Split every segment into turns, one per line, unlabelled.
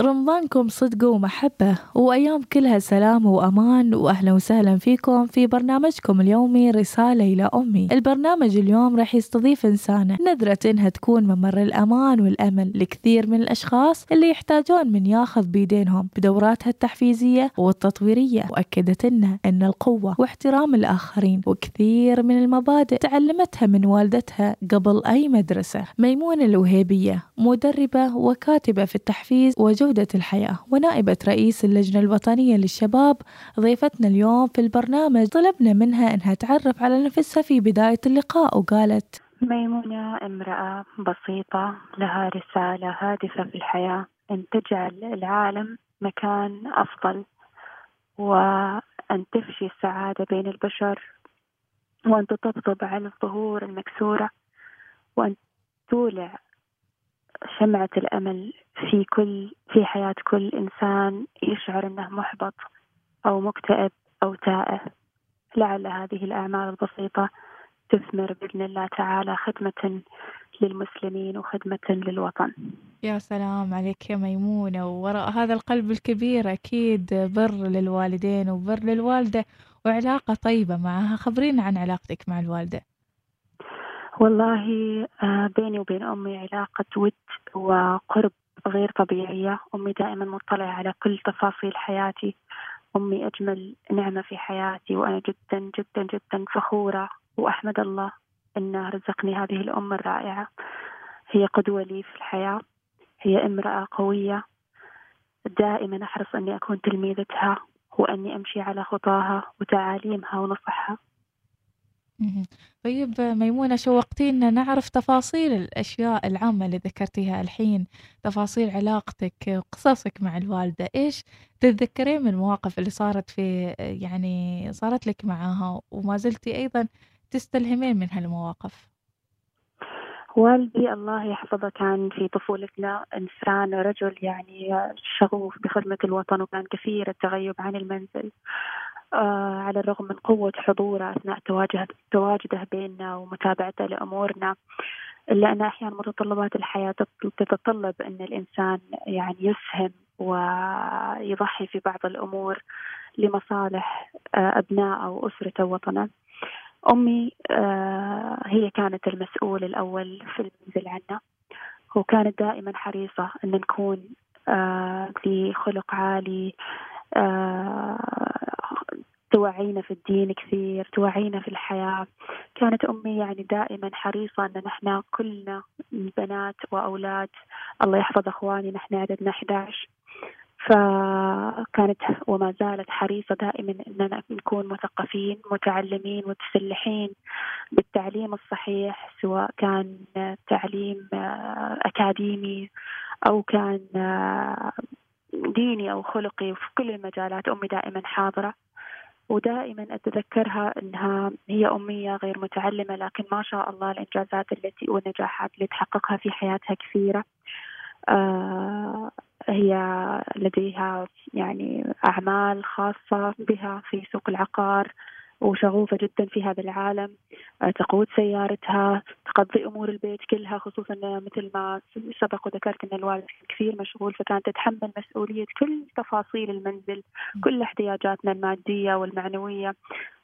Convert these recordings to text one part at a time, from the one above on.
رمضانكم صدق ومحبة وأيام كلها سلام وأمان وأهلا وسهلا فيكم في برنامجكم اليومي رسالة إلى أمي. البرنامج اليوم راح يستضيف إنسانة نذرة إنها تكون ممر الأمان والأمل لكثير من الأشخاص اللي يحتاجون من ياخذ بيدينهم بدوراتها التحفيزية والتطويرية. وأكدت لنا أن القوة واحترام الآخرين وكثير من المبادئ تعلمتها من والدتها قبل أي مدرسة. ميمونة الوهيبية مدربة وكاتبة في التحفيز وجودة الحياة. ونائبة رئيس اللجنة الوطنية للشباب ضيفتنا اليوم في البرنامج طلبنا منها أنها تعرف على نفسها في بداية اللقاء وقالت
ميمونة امرأة بسيطة لها رسالة هادفة في الحياة. أن تجعل العالم مكان أفضل وأن تفشي السعادة بين البشر وأن تطبطب على الظهور المكسورة وأن تولع شمعة الأمل في كل في حياة كل إنسان يشعر أنه محبط أو مكتئب أو تائه. لعل هذه الأعمال البسيطة تثمر بإذن الله تعالى خدمة للمسلمين وخدمة للوطن.
يا سلام عليك يا ميمونة ووراء هذا القلب الكبير أكيد بر للوالدين وبر للوالدة وعلاقة طيبة معها. خبرينا عن علاقتك مع الوالدة.
والله آه، بيني وبين أمي علاقة ود وقرب غير طبيعية. أمي دائما مطلعة على كل تفاصيل حياتي. أمي أجمل نعمة في حياتي وأنا جدا جدا جدا فخورة. وأحمد الله أنه رزقني هذه الأم الرائعة. هي قدوة لي في الحياة. هي امرأة قوية. دائما أحرص أني أكون تلميذتها وأني أمشي على خطاها وتعاليمها ونصحها.
طيب ميمونة شوقتينا نعرف تفاصيل الأشياء العامة اللي ذكرتيها الحين تفاصيل علاقتك قصصك مع الوالدة. إيش تتذكرين من المواقف اللي صارت في يعني صارت لك معاها وما زلتي أيضا تستلهمين من هالمواقف؟
والدي الله يحفظه كان في طفولتنا إنسان رجل يعني شغوف بخدمة الوطن وكان كثير التغيب عن المنزل. على الرغم من قوة حضوره أثناء تواجده بيننا ومتابعته لأمورنا إلا أن أحيانا متطلبات الحياة تتطلب أن الإنسان يعني يسهم ويضحي في بعض الأمور لمصالح آه أبنائه وأسرته ووطنه أمي آه هي كانت المسؤول الأول في المنزل عنا وكانت دائما حريصة أن نكون آه ذي خلق عالي آه توعينا في الدين كثير توعينا في الحياة. كانت أمي يعني دائما حريصة أن نحن كلنا بنات وأولاد. الله يحفظ أخواني نحن عددنا 11 فكانت وما زالت حريصة دائما أننا نكون مثقفين متعلمين متسلحين بالتعليم الصحيح سواء كان تعليم أكاديمي أو كان ديني أو خلقي. وفي كل المجالات أمي دائما حاضرة. ودائما أتذكرها أنها هي أمية غير متعلمة لكن ما شاء الله الإنجازات التي والنجاحات اللي تحققها في حياتها كثيرة. آه هي لديها يعني أعمال خاصة بها في سوق العقار. وشغوفة جدا في هذا العالم آه، تقود سيارتها تقضي أمور البيت كلها خصوصا مثل ما سبق وذكرت أن الوالد كثير مشغول فكانت تتحمل مسؤولية كل تفاصيل المنزل كل احتياجاتنا المادية والمعنوية.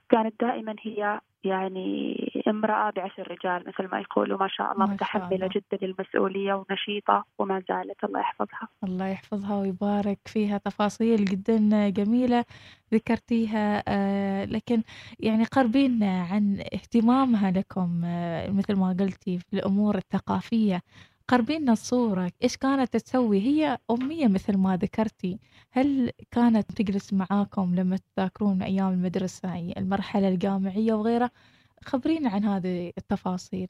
كانت دائما هي يعني امرأة بعشر رجال مثل ما يقولوا. ما شاء الله متحملة جدا للمسؤولية ونشيطة وما زالت الله يحفظها.
الله يحفظها ويبارك فيها. تفاصيل جدا جميلة ذكرتيها. آه، لكن يعني قربينا عن اهتمامها لكم آه، مثل ما قلتي في الأمور الثقافية. قربينا الصورة إيش كانت تسوي؟ هي أمية مثل ما ذكرتي. هل كانت تجلس معاكم لما تذاكرون أيام المدرسة المرحلة الجامعية وغيرها؟ خبرينا عن هذه التفاصيل.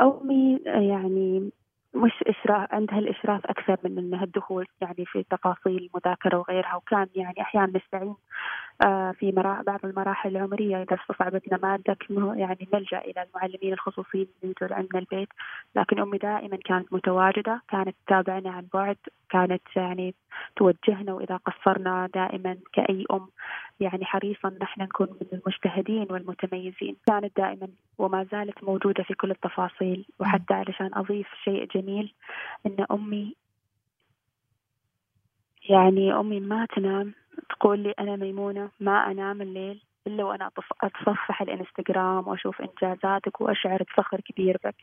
أمي يعني مش إشراف عندها الإشراف أكثر من أنها الدخول يعني في تفاصيل المذاكرة وغيرها وكان يعني أحيانا نستعين في بعض المراحل العمرية إذا استصعبتنا مادة يعني نلجأ إلى المعلمين الخصوصيين اللي يجوا عندنا البيت. لكن أمي دائما كانت متواجدة كانت تتابعنا عن بعد كانت يعني توجهنا وإذا قصرنا دائما كأي أم يعني حريصة ان إحنا نكون من المجتهدين والمتميزين. كانت دائما وما زالت موجودة في كل التفاصيل. وحتى علشان أضيف شيء جميل أن أمي يعني أمي ما تنام تقول لي أنا ميمونة ما أنام الليل إلا وأنا أتصفح الإنستغرام وأشوف إنجازاتك وأشعر بفخر كبير بك.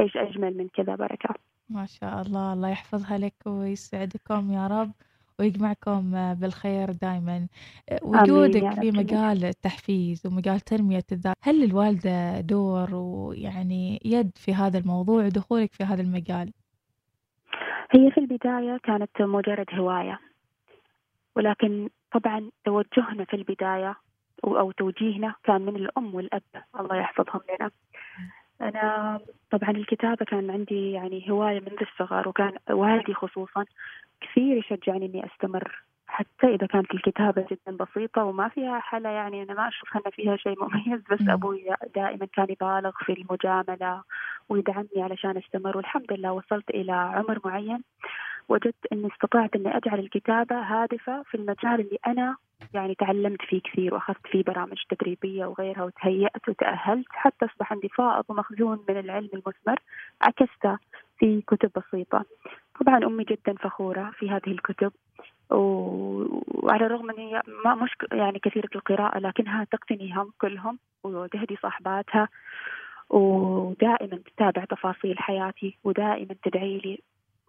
إيش أجمل من كذا بركة؟
ما شاء الله الله يحفظها لك ويسعدكم يا رب ويجمعكم بالخير دائما وجودك في مجال التحفيز ومجال تنمية الذات هل الوالدة دور ويعني يد في هذا الموضوع ودخولك في هذا المجال؟
هي في البداية كانت مجرد هواية. ولكن طبعا توجهنا في البداية أو توجيهنا كان من الأم والأب. الله يحفظهم لنا. أنا طبعا الكتابة كان عندي يعني هواية منذ الصغر وكان والدي خصوصا كثير يشجعني إني أستمر. حتى إذا كانت الكتابة جدا بسيطة وما فيها حلا يعني أنا ما أشوف أن فيها شيء مميز بس أبوي دائما كان يبالغ في المجاملة ويدعمني علشان أستمر. والحمد لله وصلت إلى عمر معين. وجدت أني استطعت أني أجعل الكتابة هادفة في المجال اللي أنا يعني تعلمت فيه كثير وأخذت فيه برامج تدريبية وغيرها وتهيأت وتأهلت حتى أصبح عندي فائض ومخزون من العلم المثمر عكسته في كتب بسيطة. طبعا أمي جدا فخورة في هذه الكتب وعلى الرغم ان هي ما مش يعني كثيرة القراءة لكنها تقتنيهم كلهم وتهدي صاحباتها ودائما تتابع تفاصيل حياتي ودائما تدعي لي.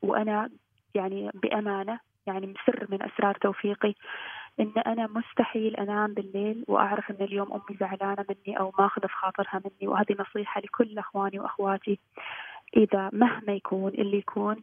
وأنا يعني بأمانة يعني سر من أسرار توفيقي إن أنا مستحيل أنام بالليل وأعرف إن اليوم أمي زعلانة مني أو ماخذة في خاطرها مني وهذه نصيحة لكل أخواني وأخواتي إذا مهما يكون اللي يكون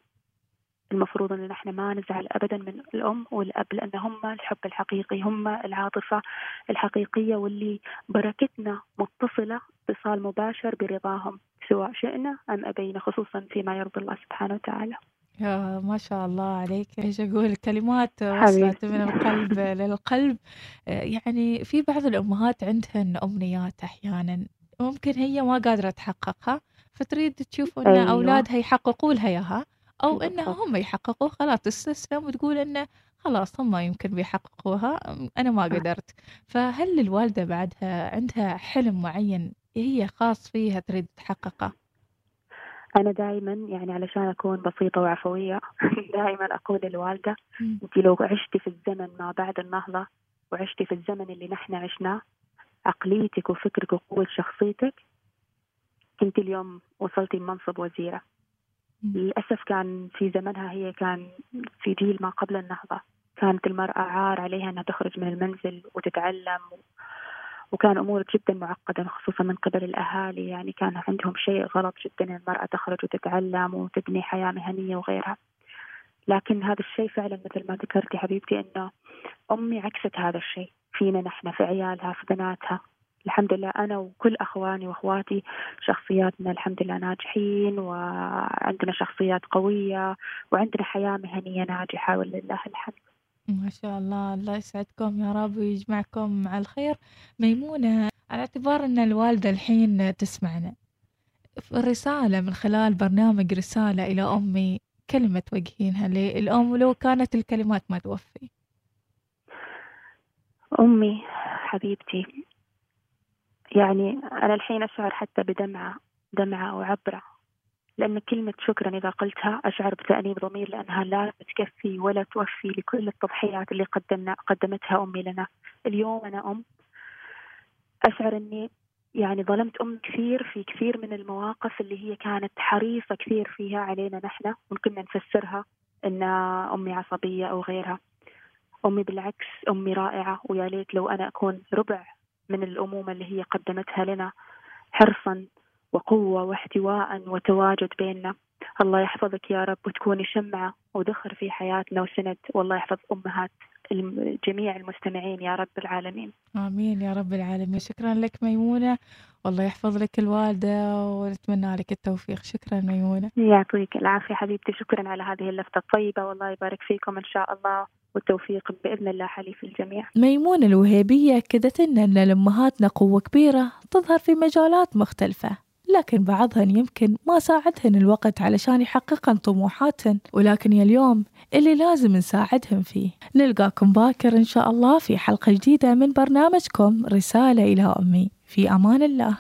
المفروض إن إحنا ما نزعل ابدا من الأم والأب لأن هم الحب الحقيقي هم العاطفة الحقيقية واللي بركتنا متصلة اتصال مباشر برضاهم سواء شئنا أم أبينا خصوصا فيما يرضي الله سبحانه وتعالى.
يا ما شاء الله عليك. إيش أقول؟ كلمات وصلت من القلب للقلب. يعني في بعض الأمهات عندهن أمنيات أحيانا. ممكن هي ما قادرة تحققها فتريد تشوف إن أيوة. أولادها يحققوا لها إياها أو انها هم يحققوا. خلاص تستسلم وتقول انه خلاص هم يمكن بيحققوها. أنا ما قدرت. فهل الوالدة بعدها عندها حلم معين هي خاص فيها تريد تحققه؟
أنا دائما يعني علشان أكون بسيطة وعفوية دائما أقول للوالدة أنت لو عشتي في الزمن ما بعد النهضة وعشتي في الزمن اللي نحن عشناه عقليتك وفكرك وقوة شخصيتك كنت اليوم وصلتي منصب وزيرة. للأسف كان في زمنها هي كان في جيل ما قبل النهضة. كانت المرأة عار عليها أنها تخرج من المنزل وتتعلم وكان أمور جدا معقدة خصوصا من قبل الأهالي يعني كان عندهم شيء غلط جدا المرأة تخرج وتتعلم وتبني حياة مهنية وغيرها. لكن هذا الشيء فعلا مثل ما ذكرتي حبيبتي أنه أمي عكست هذا الشيء. فينا نحن في عيالها في بناتها. الحمد لله أنا وكل أخواني وأخواتي شخصياتنا الحمد لله ناجحين وعندنا شخصيات قوية وعندنا حياة مهنية ناجحة ولله الحمد.
ما شاء الله الله يسعدكم يا رب ويجمعكم مع الخير. ميمونة على اعتبار أن الوالدة الحين تسمعنا رسالة من خلال برنامج رسالة إلى أمي كلمة توجهينها للأم ولو كانت الكلمات ما توفي.
أمي حبيبتي يعني أنا الحين أشعر حتى بدمعة دمعة أو عبرة لأن كلمة شكرا إذا قلتها أشعر بتأنيب ضمير لأنها لا تكفي ولا توفي لكل التضحيات اللي قدمنا قدمتها أمي لنا. اليوم أنا أم. أشعر أني يعني ظلمت أم كثير في كثير من المواقف اللي هي كانت حريصة كثير فيها علينا نحن ممكن نفسرها أن أمي عصبية أو غيرها. أمي بالعكس أمي رائعة ويا ليت لو أنا أكون ربع من الأمومة اللي هي قدمتها لنا حرصا وقوة واحتواء وتواجد بيننا. الله يحفظك يا رب وتكوني شمعة وذخر في حياتنا وسند. والله يحفظ أمهات جميع المستمعين يا رب العالمين.
آمين يا رب العالمين. شكرا لك ميمونة. والله يحفظ لك الوالدة ونتمنى لك التوفيق. شكرا ميمونة.
يعطيك العافية حبيبتي. شكرا على هذه اللفتة الطيبة. والله يبارك فيكم إن شاء الله. والتوفيق بإذن الله حليف الجميع.
ميمونة الوهيبية أكدت لنا أن لأمهاتنا قوة كبيرة تظهر في مجالات مختلفة. لكن بعضهن يمكن ما ساعدهن الوقت علشان يحققن طموحاتهن ولكن يا اليوم اللي لازم نساعدهم فيه. نلقاكم باكر إن شاء الله في حلقة جديدة من برنامجكم رسالة إلى أمي. في أمان الله.